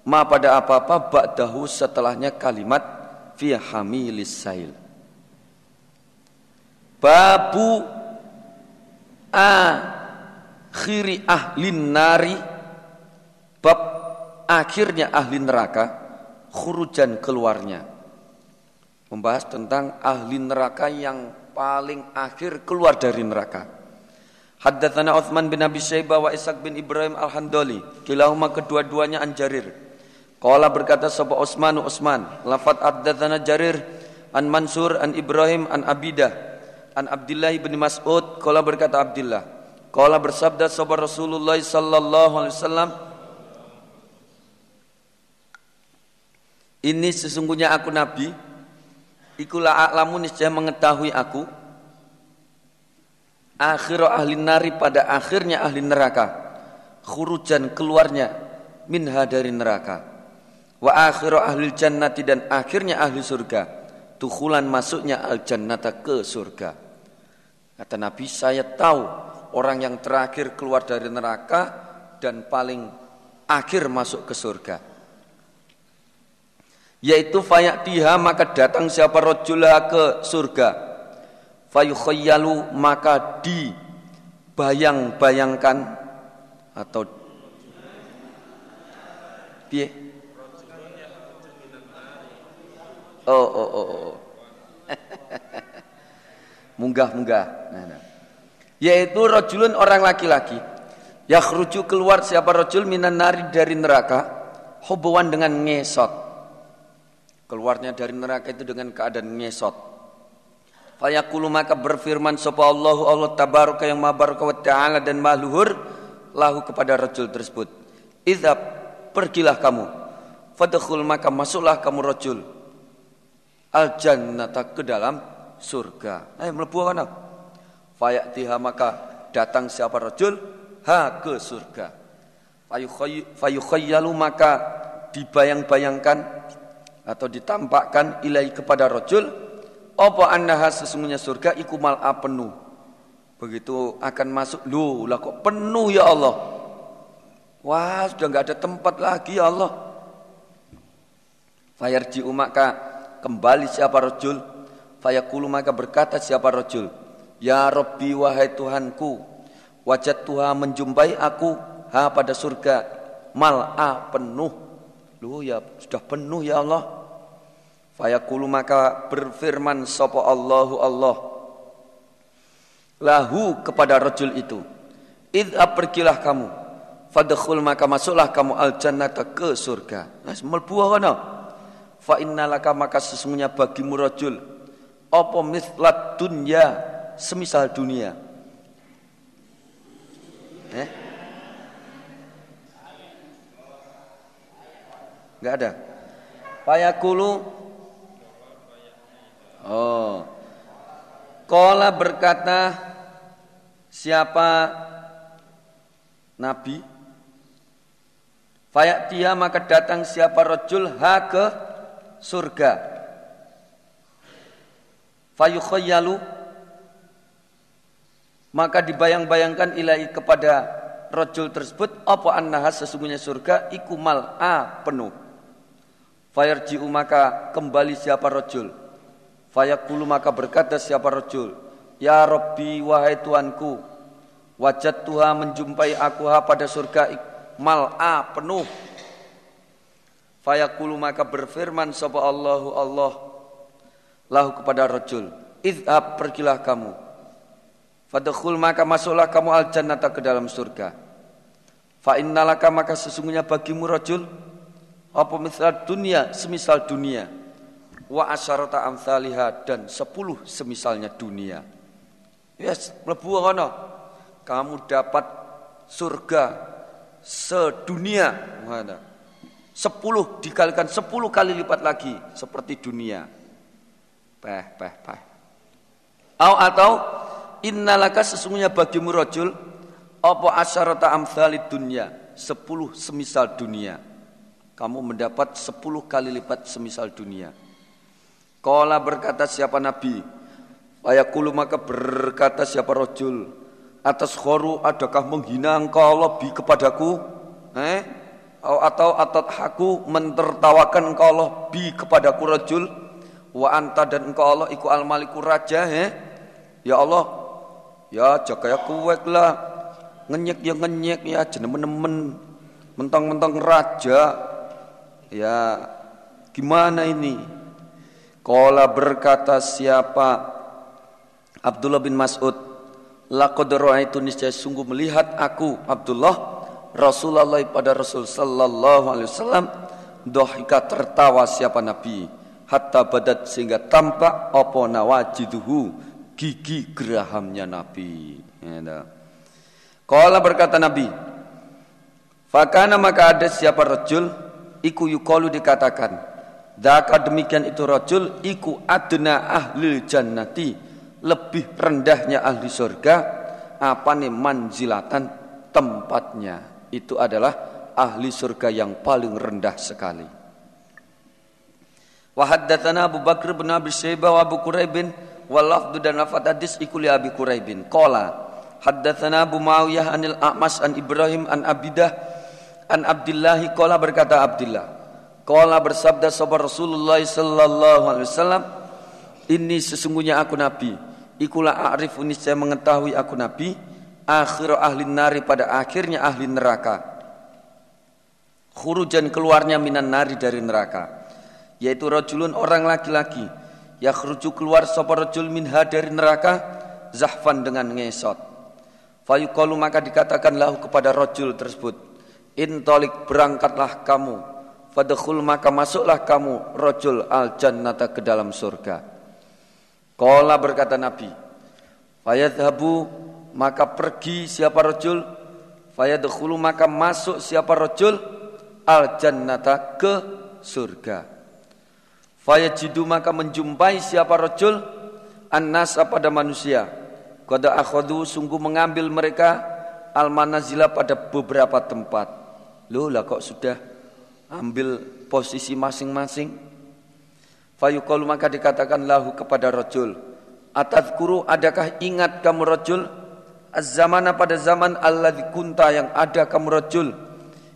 ma pada apa-apa ba'dahu setelahnya kalimat fi hamilis sail. Babu akhiri ahlin nari bab akhirnya ahli neraka khurujan keluarnya membahas tentang ahli neraka yang paling akhir keluar dari neraka. Haddatsana Utsman bin Abi Syaibah wa Ishaq bin Ibrahim Al-Handali. Kilahuma kedua-duanya an Jarir. Qala berkata sapa Utsman Utsman, lafat haddatsana Jarir an Mansur an Ibrahim an Abidah an Abdullah bin Mas'ud qala berkata Abdullah qala bersabda sapa Rasulullah sallallahu alaihi wasallam Ini sesungguhnya aku nabi. Ikulah a'lamu niscaya mengetahui aku. Akhir ahli nari pada akhirnya ahli neraka. Khurujan keluarnya minha dari neraka. Wa akhiru ahli jannati dan akhirnya ahli surga. Tukhulan masuknya al jannata ke surga. Kata Nabi saya tahu orang yang terakhir keluar dari neraka dan paling akhir masuk ke surga yaitu fayatiha maka datang siapa rojulah ke surga. Fayukhayyalu maka dibayang-bayangkan. Atau piye? Oh oh oh, oh. munggah munggah nah, nah. yaitu rojulun orang laki-laki. Yakhruju keluar siapa rojul minan nari dari neraka. Hubungan dengan ngesot Keluarnya dari neraka itu dengan keadaan ngesot. Fayaqulu maka berfirman sapa Allah Allah tabaraka yang mabaraka wa ta'ala dan mahluhur lahu kepada rajul tersebut. Idza pergilah kamu. Fadkhul maka masuklah kamu rajul. Al jannata ke dalam surga. Ayo mlebu ana. Fayatiha maka datang siapa rajul ha ke surga. Fayukhayyalu maka dibayang-bayangkan atau ditampakkan ilai kepada rojul apa annaha sesungguhnya surga iku mal'a penuh. Begitu akan masuk lu lah kok penuh ya Allah? Wah sudah nggak ada tempat lagi ya Allah. Fayarji maka kembali siapa rojul? Fayakulu maka berkata siapa rojul? Ya Robbi wahai Tuhanku wajat Tuhan menjumpai aku ha pada surga mal'a penuh Lu ya sudah penuh ya Allah. Fayaqulu maka berfirman sapa Allahu Allah lahu kepada rajul itu. Idza pergilah kamu. Fadkhul maka masuklah kamu al jannata ke surga. Nah, mlebu kono. Fa innalaka maka sesungguhnya bagimu rajul apa mislat dunya semisal dunia. Eh? Enggak ada. Fayaqulu Oh. Kola berkata siapa Nabi? Fayak dia maka datang siapa rojul ha ke surga. Fayukhayyalu. Maka dibayang-bayangkan ilahi kepada rojul tersebut apa annaha sesungguhnya surga? Ikumal a penuh Fayarji'u maka kembali siapa rojul Fayaqulu maka berkata siapa rajul, Ya Rabbi wahai Tuanku, wajat Tuhan menjumpai aku ha pada surga mal'a penuh. Fayaqulu maka berfirman sapa Allahu Allah lahu kepada rajul, Idhab pergilah kamu. Fadkhul maka masuklah kamu al jannata ke dalam surga. Fa innalaka maka sesungguhnya bagimu rajul apa misal dunia semisal dunia wa asyarata amthaliha dan sepuluh semisalnya dunia. Yes, mlebu ngono. Kamu dapat surga sedunia. Mana? Sepuluh dikalikan sepuluh kali lipat lagi seperti dunia. Peh, peh, peh. Au atau innalaka sesungguhnya bagimu rajul apa asyarata amthalid dunia sepuluh semisal dunia. Kamu mendapat sepuluh kali lipat semisal dunia. Kala berkata siapa Nabi? Fayaqulu maka berkata siapa rojul? Atas khoru adakah menghina engkau lebih kepadaku? Eh? Atau atat haku mentertawakan engkau lebih kepadaku rojul? Wa anta dan engkau Allah iku al maliku raja eh? Ya Allah. Ya jaga ya kuwek lah. Ngenyek ya ngenyek ya jenemen-nemen Mentang-mentang raja Ya gimana ini? Kola berkata siapa? Abdullah bin Mas'ud Laqad ra'aitu niscaya sungguh melihat aku Abdullah Rasulullah pada Rasul sallallahu alaihi wasallam dohika tertawa siapa Nabi? Hatta badat sehingga tampak apa nawajiduhu gigi gerahamnya Nabi. Ya, Kala berkata Nabi, Fakana maka ada siapa rajul iku yukolu dikatakan Daka demikian itu rajul iku adna ahli jannati lebih rendahnya ahli surga apa nih manzilatan tempatnya itu adalah ahli surga yang paling rendah sekali. Wa haddatsana Abu Bakr bin Abi Syaibah wa Abu Quraibin wa lafdu dan lafad hadis iku li Abi Quraibin. Qala haddatsana Abu Muawiyah anil A'mas an Ibrahim an Abidah an Abdullah qala berkata Abdullah Kala bersabda sahabat Rasulullah sallallahu alaihi wasallam, "Ini sesungguhnya aku nabi. Ikulah a'rifu saya mengetahui aku nabi, akhir ahli nari pada akhirnya ahli neraka. Khurujan keluarnya minan nari dari neraka, yaitu rajulun orang laki-laki yakhruju keluar sapa rajul minha dari neraka zahfan dengan ngesot. Fayuqalu maka dikatakan lahu kepada rajul tersebut, "Intolik berangkatlah kamu." Fadkhul maka masuklah kamu rojul al jannata ke dalam surga. Kala berkata Nabi, Fayadhabu maka pergi siapa rojul, Fayadkhulu maka masuk siapa rojul al jannata ke surga. Fayajidu maka menjumpai siapa rojul an-nasa pada manusia. Kota akhadu sungguh mengambil mereka al manazila pada beberapa tempat. Loh lah kok sudah ambil posisi masing-masing. Fayuqalu maka dikatakan lahu kepada rajul, "Atadhkuru adakah ingat kamu rajul az-zamana pada zaman Allah kunta yang ada kamu rajul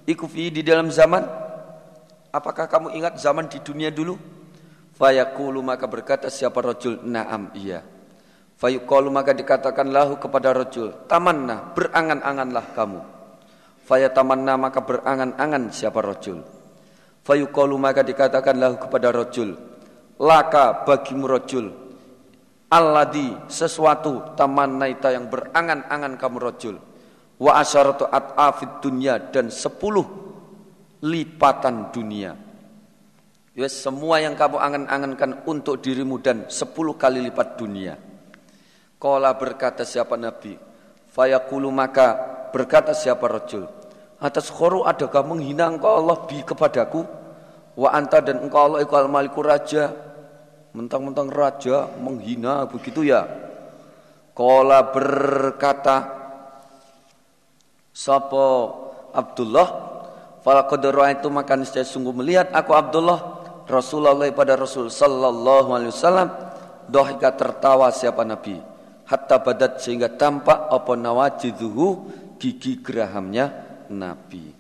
iku fi di dalam zaman apakah kamu ingat zaman di dunia dulu?" Fayaqulu maka berkata siapa rajul, "Na'am, iya." Fayuqalu maka dikatakan lahu kepada rajul, "Tamanna, berangan-anganlah kamu." Fayatamanna maka berangan-angan siapa rajul. Fayuqalu maka dikatakanlah kepada rojul laka bagimu rojul alladhi sesuatu taman naita yang berangan-angan kamu rojul wa asyaratu at'afid dunia dan sepuluh lipatan dunia. Ya semua yang kamu angan-angankan untuk dirimu dan sepuluh kali lipat dunia. Kala berkata siapa Nabi Fayaqulu maka berkata siapa rojul Atas khoru adakah menghina engkau Allah bi kepadaku Wa anta dan engkau Allah iku al-maliku raja. Mentang-mentang raja menghina begitu ya. Kala berkata Sapa Abdullah Falaqad itu makan saya sungguh melihat aku Abdullah Rasulullah pada Rasul sallallahu alaihi wasallam dohika tertawa siapa Nabi hatta badat sehingga tampak apa nawajiduhu gigi gerahamnya Nabi.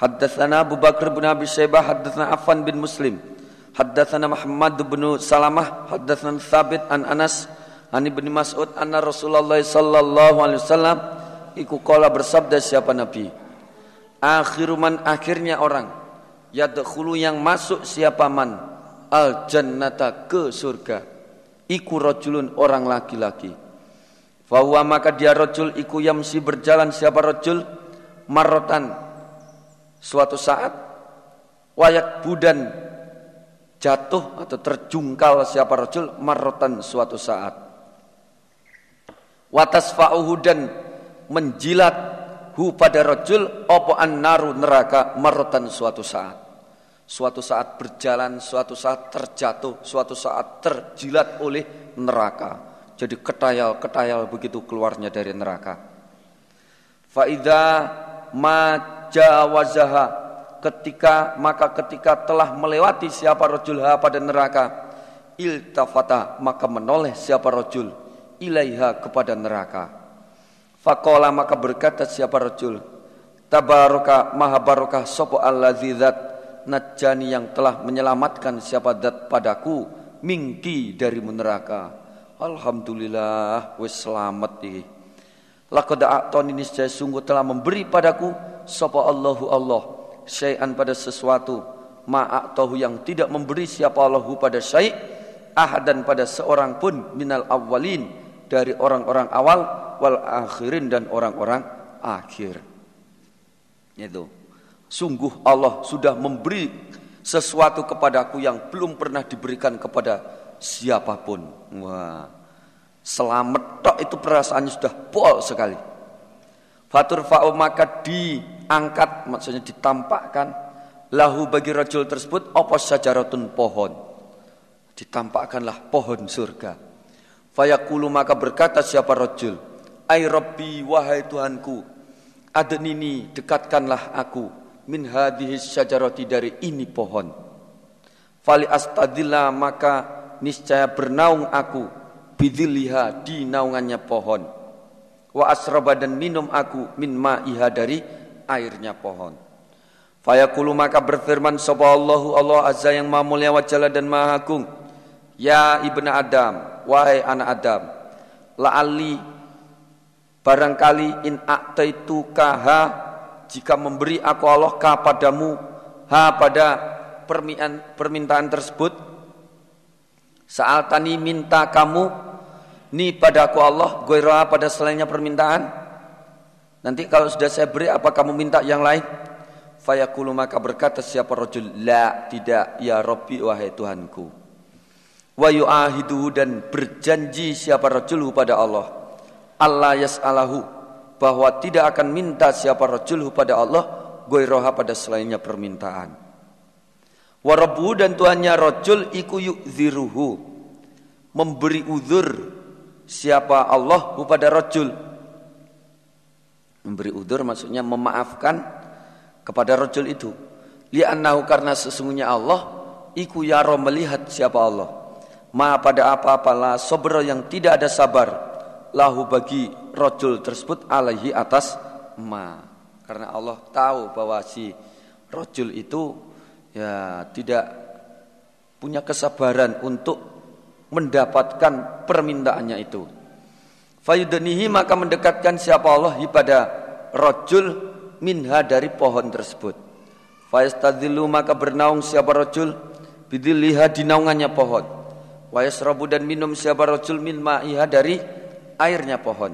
Haddatsana Abu Bakar bin Abi Syaibah haddatsana Affan bin Muslim haddatsana Muhammad bin Salamah haddatsana Thabit an Anas an Ibnu Mas'ud anna Rasulullah sallallahu alaihi wasallam iku kala bersabda siapa Nabi? Akhiru man akhirnya orang yadkhulu yang masuk siapa man? Al jannata ke surga iku rajulun orang laki-laki. Fahuwa maka dia rojul iku yamsi berjalan siapa rojul marotan suatu saat wayak budan jatuh atau terjungkal siapa rajul? Marotan suatu saat. Watas fa'uhu dan menjilat hu pada rajul opo naru neraka marotan suatu saat suatu saat berjalan suatu saat terjatuh suatu saat terjilat oleh neraka. Jadi ketayal-ketayal begitu keluarnya dari neraka. Faida ma jawazaha ketika maka ketika telah melewati siapa rojulha pada neraka iltafata maka menoleh siapa rojul ilaiha kepada neraka. Fakola maka berkata siapa rojul tabaraka maha barokah sopo alladzidat najani yang telah menyelamatkan siapa dat padaku mingki dari neraka. Alhamdulillah wis selamat iki. Laqad a'tani niscaya sungguh telah memberi padaku sapa Allahu Allah syai'an pada sesuatu. Ma'atahu yang tidak memberi siapa Allahu pada syai' ahadan pada seorang pun minal awwalin dari orang-orang awal wal akhirin dan orang-orang akhir. Itu sungguh Allah sudah memberi sesuatu kepadaku yang belum pernah diberikan kepada siapa pun. Wah selamat tok itu perasaannya sudah pol sekali. Fatur fa'u maka di angkat maksudnya ditampakkan. Lahu bagi rajul tersebut apa sajaratun pohon? Ditampakkanlah pohon surga. Fayaqulu maka berkata siapa rajul ai rabbi wahai tuhanku adnini dekatkanlah aku min hadhihi syajarati dari ini pohon fali astadillah maka niscaya bernaung aku bidhilliha di naungannya pohon wa asraba dan minum aku min ma'iha dari airnya pohon. Fayaqulu maka berfirman sapa Allahu Allah azza yang maha mulia wa jalla dan maha agung. Ya ibnu Adam, wahai anak Adam, la'alli barangkali in kaha jika memberi aku Allah kepadamu ha pada permintaan, permintaan tersebut saat tani minta kamu ni pada aku Allah goira pada selainnya permintaan Nanti kalau sudah saya beri apa kamu minta yang lain? Fayaqulu maka berkata siapa rajul la tidak ya Rabbi wahai Tuhanku. Wa yu'ahiduhu dan berjanji siapa rajul pada Allah. Allah yas'alahu bahwa tidak akan minta siapa rajul pada Allah goiroha pada selainnya permintaan. Wa rabbuhu dan Tuhannya rajul iku yu'ziruhu memberi uzur siapa Allah pada rajul Memberi udur maksudnya memaafkan kepada rojul itu. Li'annahu karena sesungguhnya Allah iku yaro melihat siapa Allah. Ma pada apa-apa lah sobro yang tidak ada sabar lahu bagi rojul tersebut alaihi atas ma. Karena Allah tahu bahwa si rojul itu ya tidak punya kesabaran untuk mendapatkan permintaannya itu. Fayudanihi maka mendekatkan siapa Allah pada rojul minha dari pohon tersebut. Fayastadillu maka bernaung siapa rajul bidilliha di naungannya pohon. Wa yasrabu dan minum siapa rajul min ma'iha dari airnya pohon.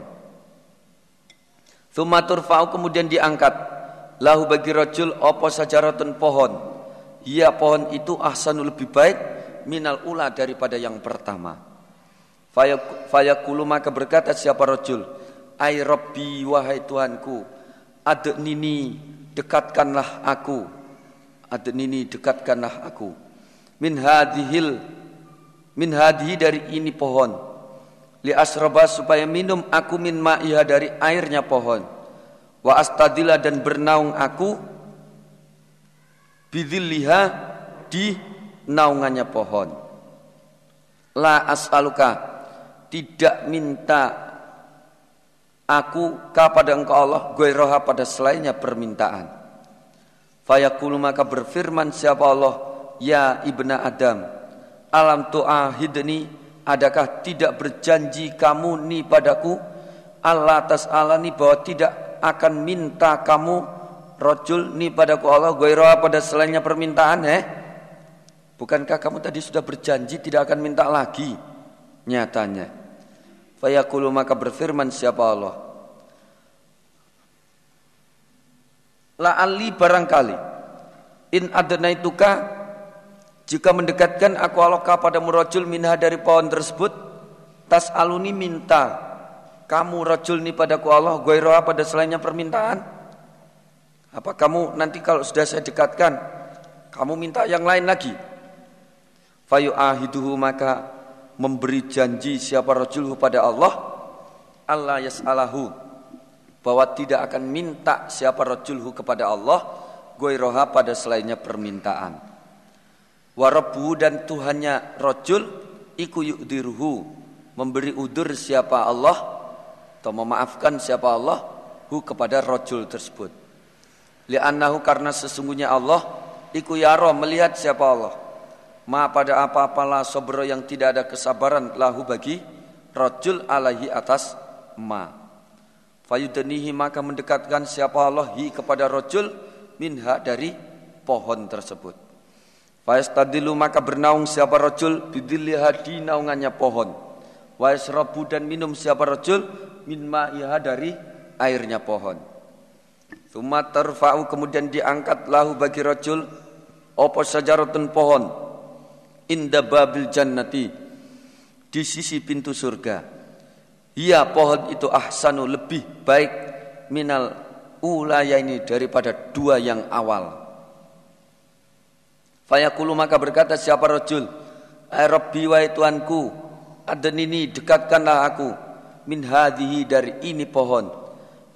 Thumma turfa'u kemudian diangkat lahu bagi rajul apa sajaratun pohon. Ia pohon itu ahsanu lebih baik minal ula daripada yang pertama. Fayakulu maka berkata siapa rajul, "Ai Rabbi wahai Tuhanku, adnini dekatkanlah aku. Adnini dekatkanlah aku. Min hadhil min hadhi dari ini pohon. Li asraba supaya minum aku min ma'iha dari airnya pohon. Wa astadila dan bernaung aku bidhilliha di naungannya pohon. La as'aluka tidak minta aku kepada engkau Allah roha pada selainnya permintaan. Fayaqulu maka berfirman siapa Allah ya ibna Adam alam tu'ahidni adakah tidak berjanji kamu ni padaku Allah atas Allah ni bahwa tidak akan minta kamu rojul ni padaku Allah roha pada selainnya permintaan eh Bukankah kamu tadi sudah berjanji tidak akan minta lagi? Nyatanya. Fayaqulu maka berfirman siapa Allah? ali barangkali in adnaituka jika mendekatkan aku Allah kepada murajul minha dari pohon tersebut tas aluni minta. Kamu rajul ni padaku Allah goiroha pada selainnya permintaan. Apa kamu nanti kalau sudah saya dekatkan kamu minta yang lain lagi? Fayu ahiduhu maka memberi janji siapa rajulhu pada Allah? Allah yas'alahu bahwa tidak akan minta siapa rajulhu kepada Allah goiroha pada selainnya permintaan warabu dan Tuhannya rajul iku yu'diruhu memberi udur siapa Allah atau memaafkan siapa Allah hu kepada rajul tersebut. Li'annahu karena sesungguhnya Allah iku yaro melihat siapa Allah. Ma pada apa-apalah sobro yang tidak ada kesabaran lahu bagi rojul alaihi atas ma. Fayudanihi maka mendekatkan siapa Allah hi kepada rojul minha dari pohon tersebut Fayastadilu maka bernaung siapa rojul bidilliha di naungannya pohon Wayasrabu dan minum siapa rojul min ma'iha dari airnya pohon Thumma tarfa'u kemudian diangkat lahu bagi rojul Opo sajaratun pohon inda babil jannati di sisi pintu surga. Ia pohon itu ahsanu lebih baik minal ulaya ini daripada dua yang awal. Fayaqulu maka berkata siapa rajul, "Ai Rabbi wa adanini dekatkanlah aku min hadhihi dari ini pohon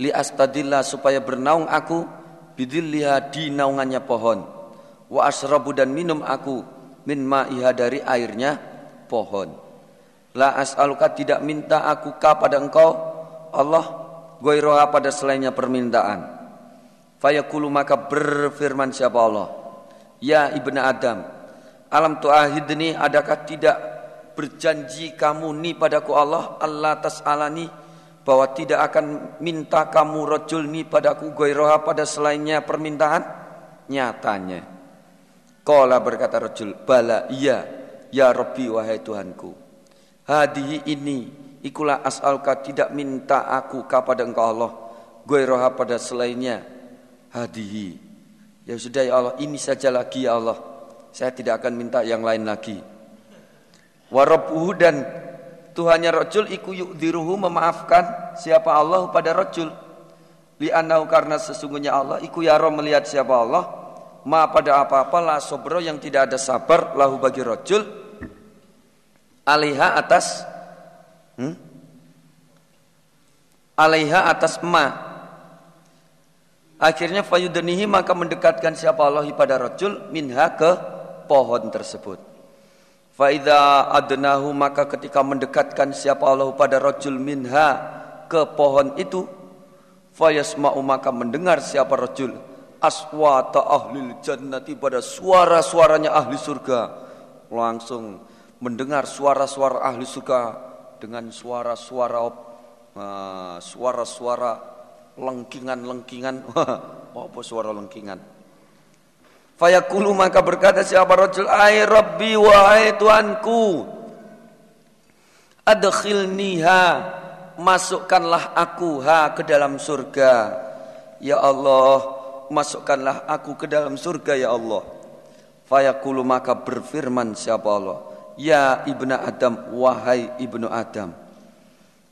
li astadillah supaya bernaung aku bidilliha di naungannya pohon wa asrabu dan minum aku min ma'iha dari airnya pohon. La as'aluka tidak minta aku ka pada engkau Allah goiroha pada selainnya permintaan. Fayaqulu maka berfirman siapa Allah Ya ibna Adam Alam tu'ahidni adakah tidak berjanji kamu ni padaku Allah Allah tas'alani bahwa tidak akan minta kamu rojul ni padaku goiroha pada selainnya permintaan nyatanya Kala berkata rajul, bala iya, ya Rabbi wahai Tuhanku. Hadihi ini, ikulah as'alka tidak minta aku kepada engkau Allah. Gue roha pada selainnya. Hadihi. Ya sudah ya Allah, ini saja lagi ya Allah. Saya tidak akan minta yang lain lagi. Warabuhu dan Tuhannya rajul iku yu'diruhu memaafkan siapa Allah pada rajul. Li'annahu karena sesungguhnya Allah iku yaro melihat siapa Allah ma pada apa-apa la sobro yang tidak ada sabar lahu bagi rojul alaiha atas hmm? alaiha atas ma akhirnya fayudanihi maka mendekatkan siapa Allah pada rojul minha ke pohon tersebut. Faida adnahu maka ketika mendekatkan siapa Allah pada rojul minha ke pohon itu fayasma'u maka mendengar siapa rojul aswata ahli jannati pada suara-suaranya ahli surga. Langsung mendengar suara-suara ahli surga dengan suara-suara uh, suara-suara lengkingan-lengkingan. Apa suara lengkingan? Fayaqulu maka berkata siapa? Rajul ay rabbi wahai tuanku adkhilniha masukkanlah aku ha ke dalam surga. Ya Allah masukkanlah aku ke dalam surga ya Allah. Fayaqulu maka berfirman siapa Allah? Ya ibnu Adam wahai ibnu Adam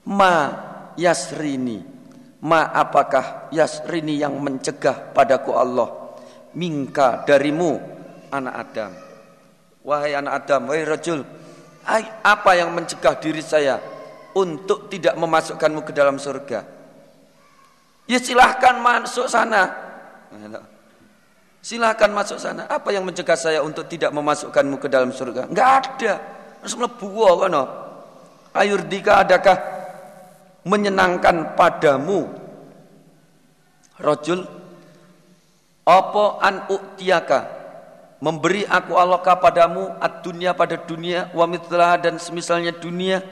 ma yasrini ma apakah yasrini yang mencegah padaku Allah Mingka darimu anak Adam. Wahai anak Adam, wahai rajul, apa yang mencegah diri saya untuk tidak memasukkanmu ke dalam surga? Ya silahkan masuk sana. Silahkan masuk sana. Apa yang mencegah saya untuk tidak memasukkanmu ke dalam surga? Enggak ada. Harus melebu kan? Ayurdika adakah menyenangkan padamu? Rojul apa an u'tiyaka? Memberi aku Allah kepadamu ad dunia pada dunia wa dan semisalnya dunia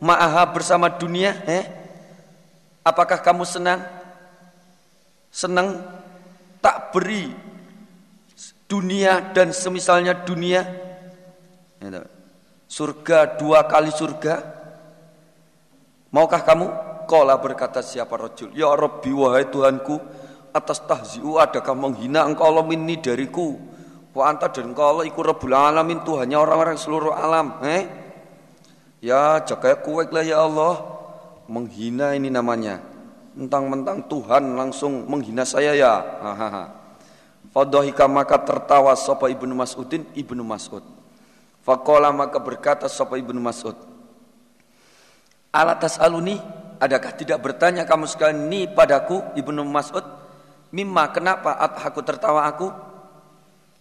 ma'aha bersama dunia eh? Apakah kamu senang? Senang tak beri dunia dan semisalnya dunia? Surga dua kali surga maukah kamu? Kola berkata siapa rojul Ya Rabbi wahai Tuhanku atas tahziu adakah menghina engkau Allah minni dariku? Wa anta dan engkau Allah iku rabbul alamin Tuhannya orang-orang seluruh alam. Eh? Ya jaga kuwek lah ya Allah. Menghina ini namanya. Mentang-mentang Tuhan langsung menghina saya ya. Hahaha. Fadhahika maka tertawa sapa Ibnu Mas'udin? Ibnu Mas'ud. Faqala maka berkata sapa Ibnu Mas'ud Alatas aluni adakah tidak bertanya kamu sekalian ini padaku Ibnu Mas'ud Mimma kenapa aku tertawa aku?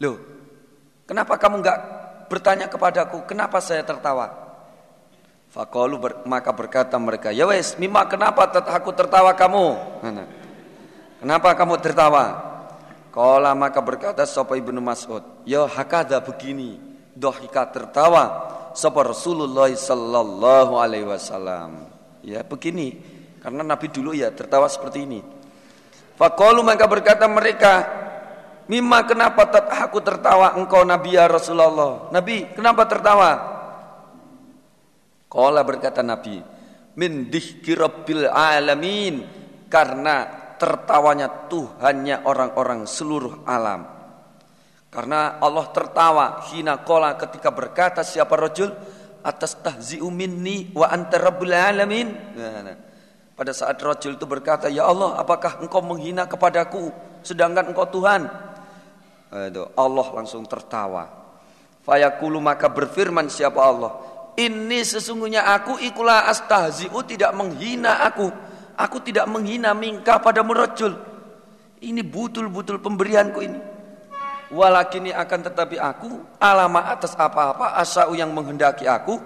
Loh, kenapa kamu enggak bertanya kepadaku? Kenapa saya tertawa? Fakalu ber, maka berkata mereka, ya wes, mimma kenapa aku tertawa kamu? Kenapa kamu tertawa? Kala maka berkata Sopo ibnu Mas'ud, ya hakada begini, dohika tertawa, Sopo Rasulullah sallallahu alaihi wasallam. Ya begini, karena Nabi dulu ya tertawa seperti ini. Fakalu maka berkata mereka, Mima kenapa aku tertawa engkau Nabi ya Rasulullah? Nabi, kenapa tertawa? Kala berkata Nabi, Min dihki alamin. Karena tertawanya Tuhannya orang-orang seluruh alam. Karena Allah tertawa hina kola ketika berkata siapa rajul atas tahzi'u minni wa anta rabbul alamin. Nah, nah. Pada saat rajul itu berkata, "Ya Allah, apakah engkau menghina kepadaku sedangkan engkau Tuhan?" Itu Allah langsung tertawa. Fayaqulu maka berfirman siapa Allah, "Ini sesungguhnya aku ikulah astahzi'u tidak menghina aku. Aku tidak menghina mingka pada rajul. Ini butul-butul pemberianku ini. Walakini akan tetapi aku alama atas apa-apa asau yang menghendaki aku.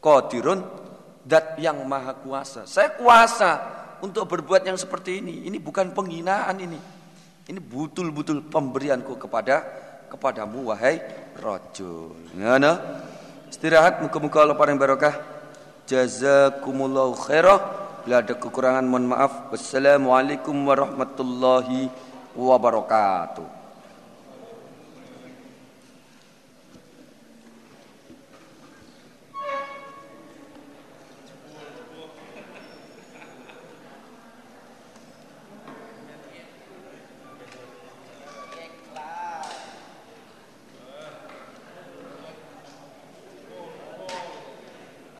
Qadirun Dat yang maha kuasa. Saya kuasa untuk berbuat yang seperti ini. Ini bukan penghinaan ini. Ini butul-butul pemberianku kepada kepadamu wahai rajul. Ngana? Istirahat muka-muka Allah paling barokah. Jazakumullahu khairah. Bila ada kekurangan mohon maaf. Wassalamualaikum warahmatullahi wabarakatuh.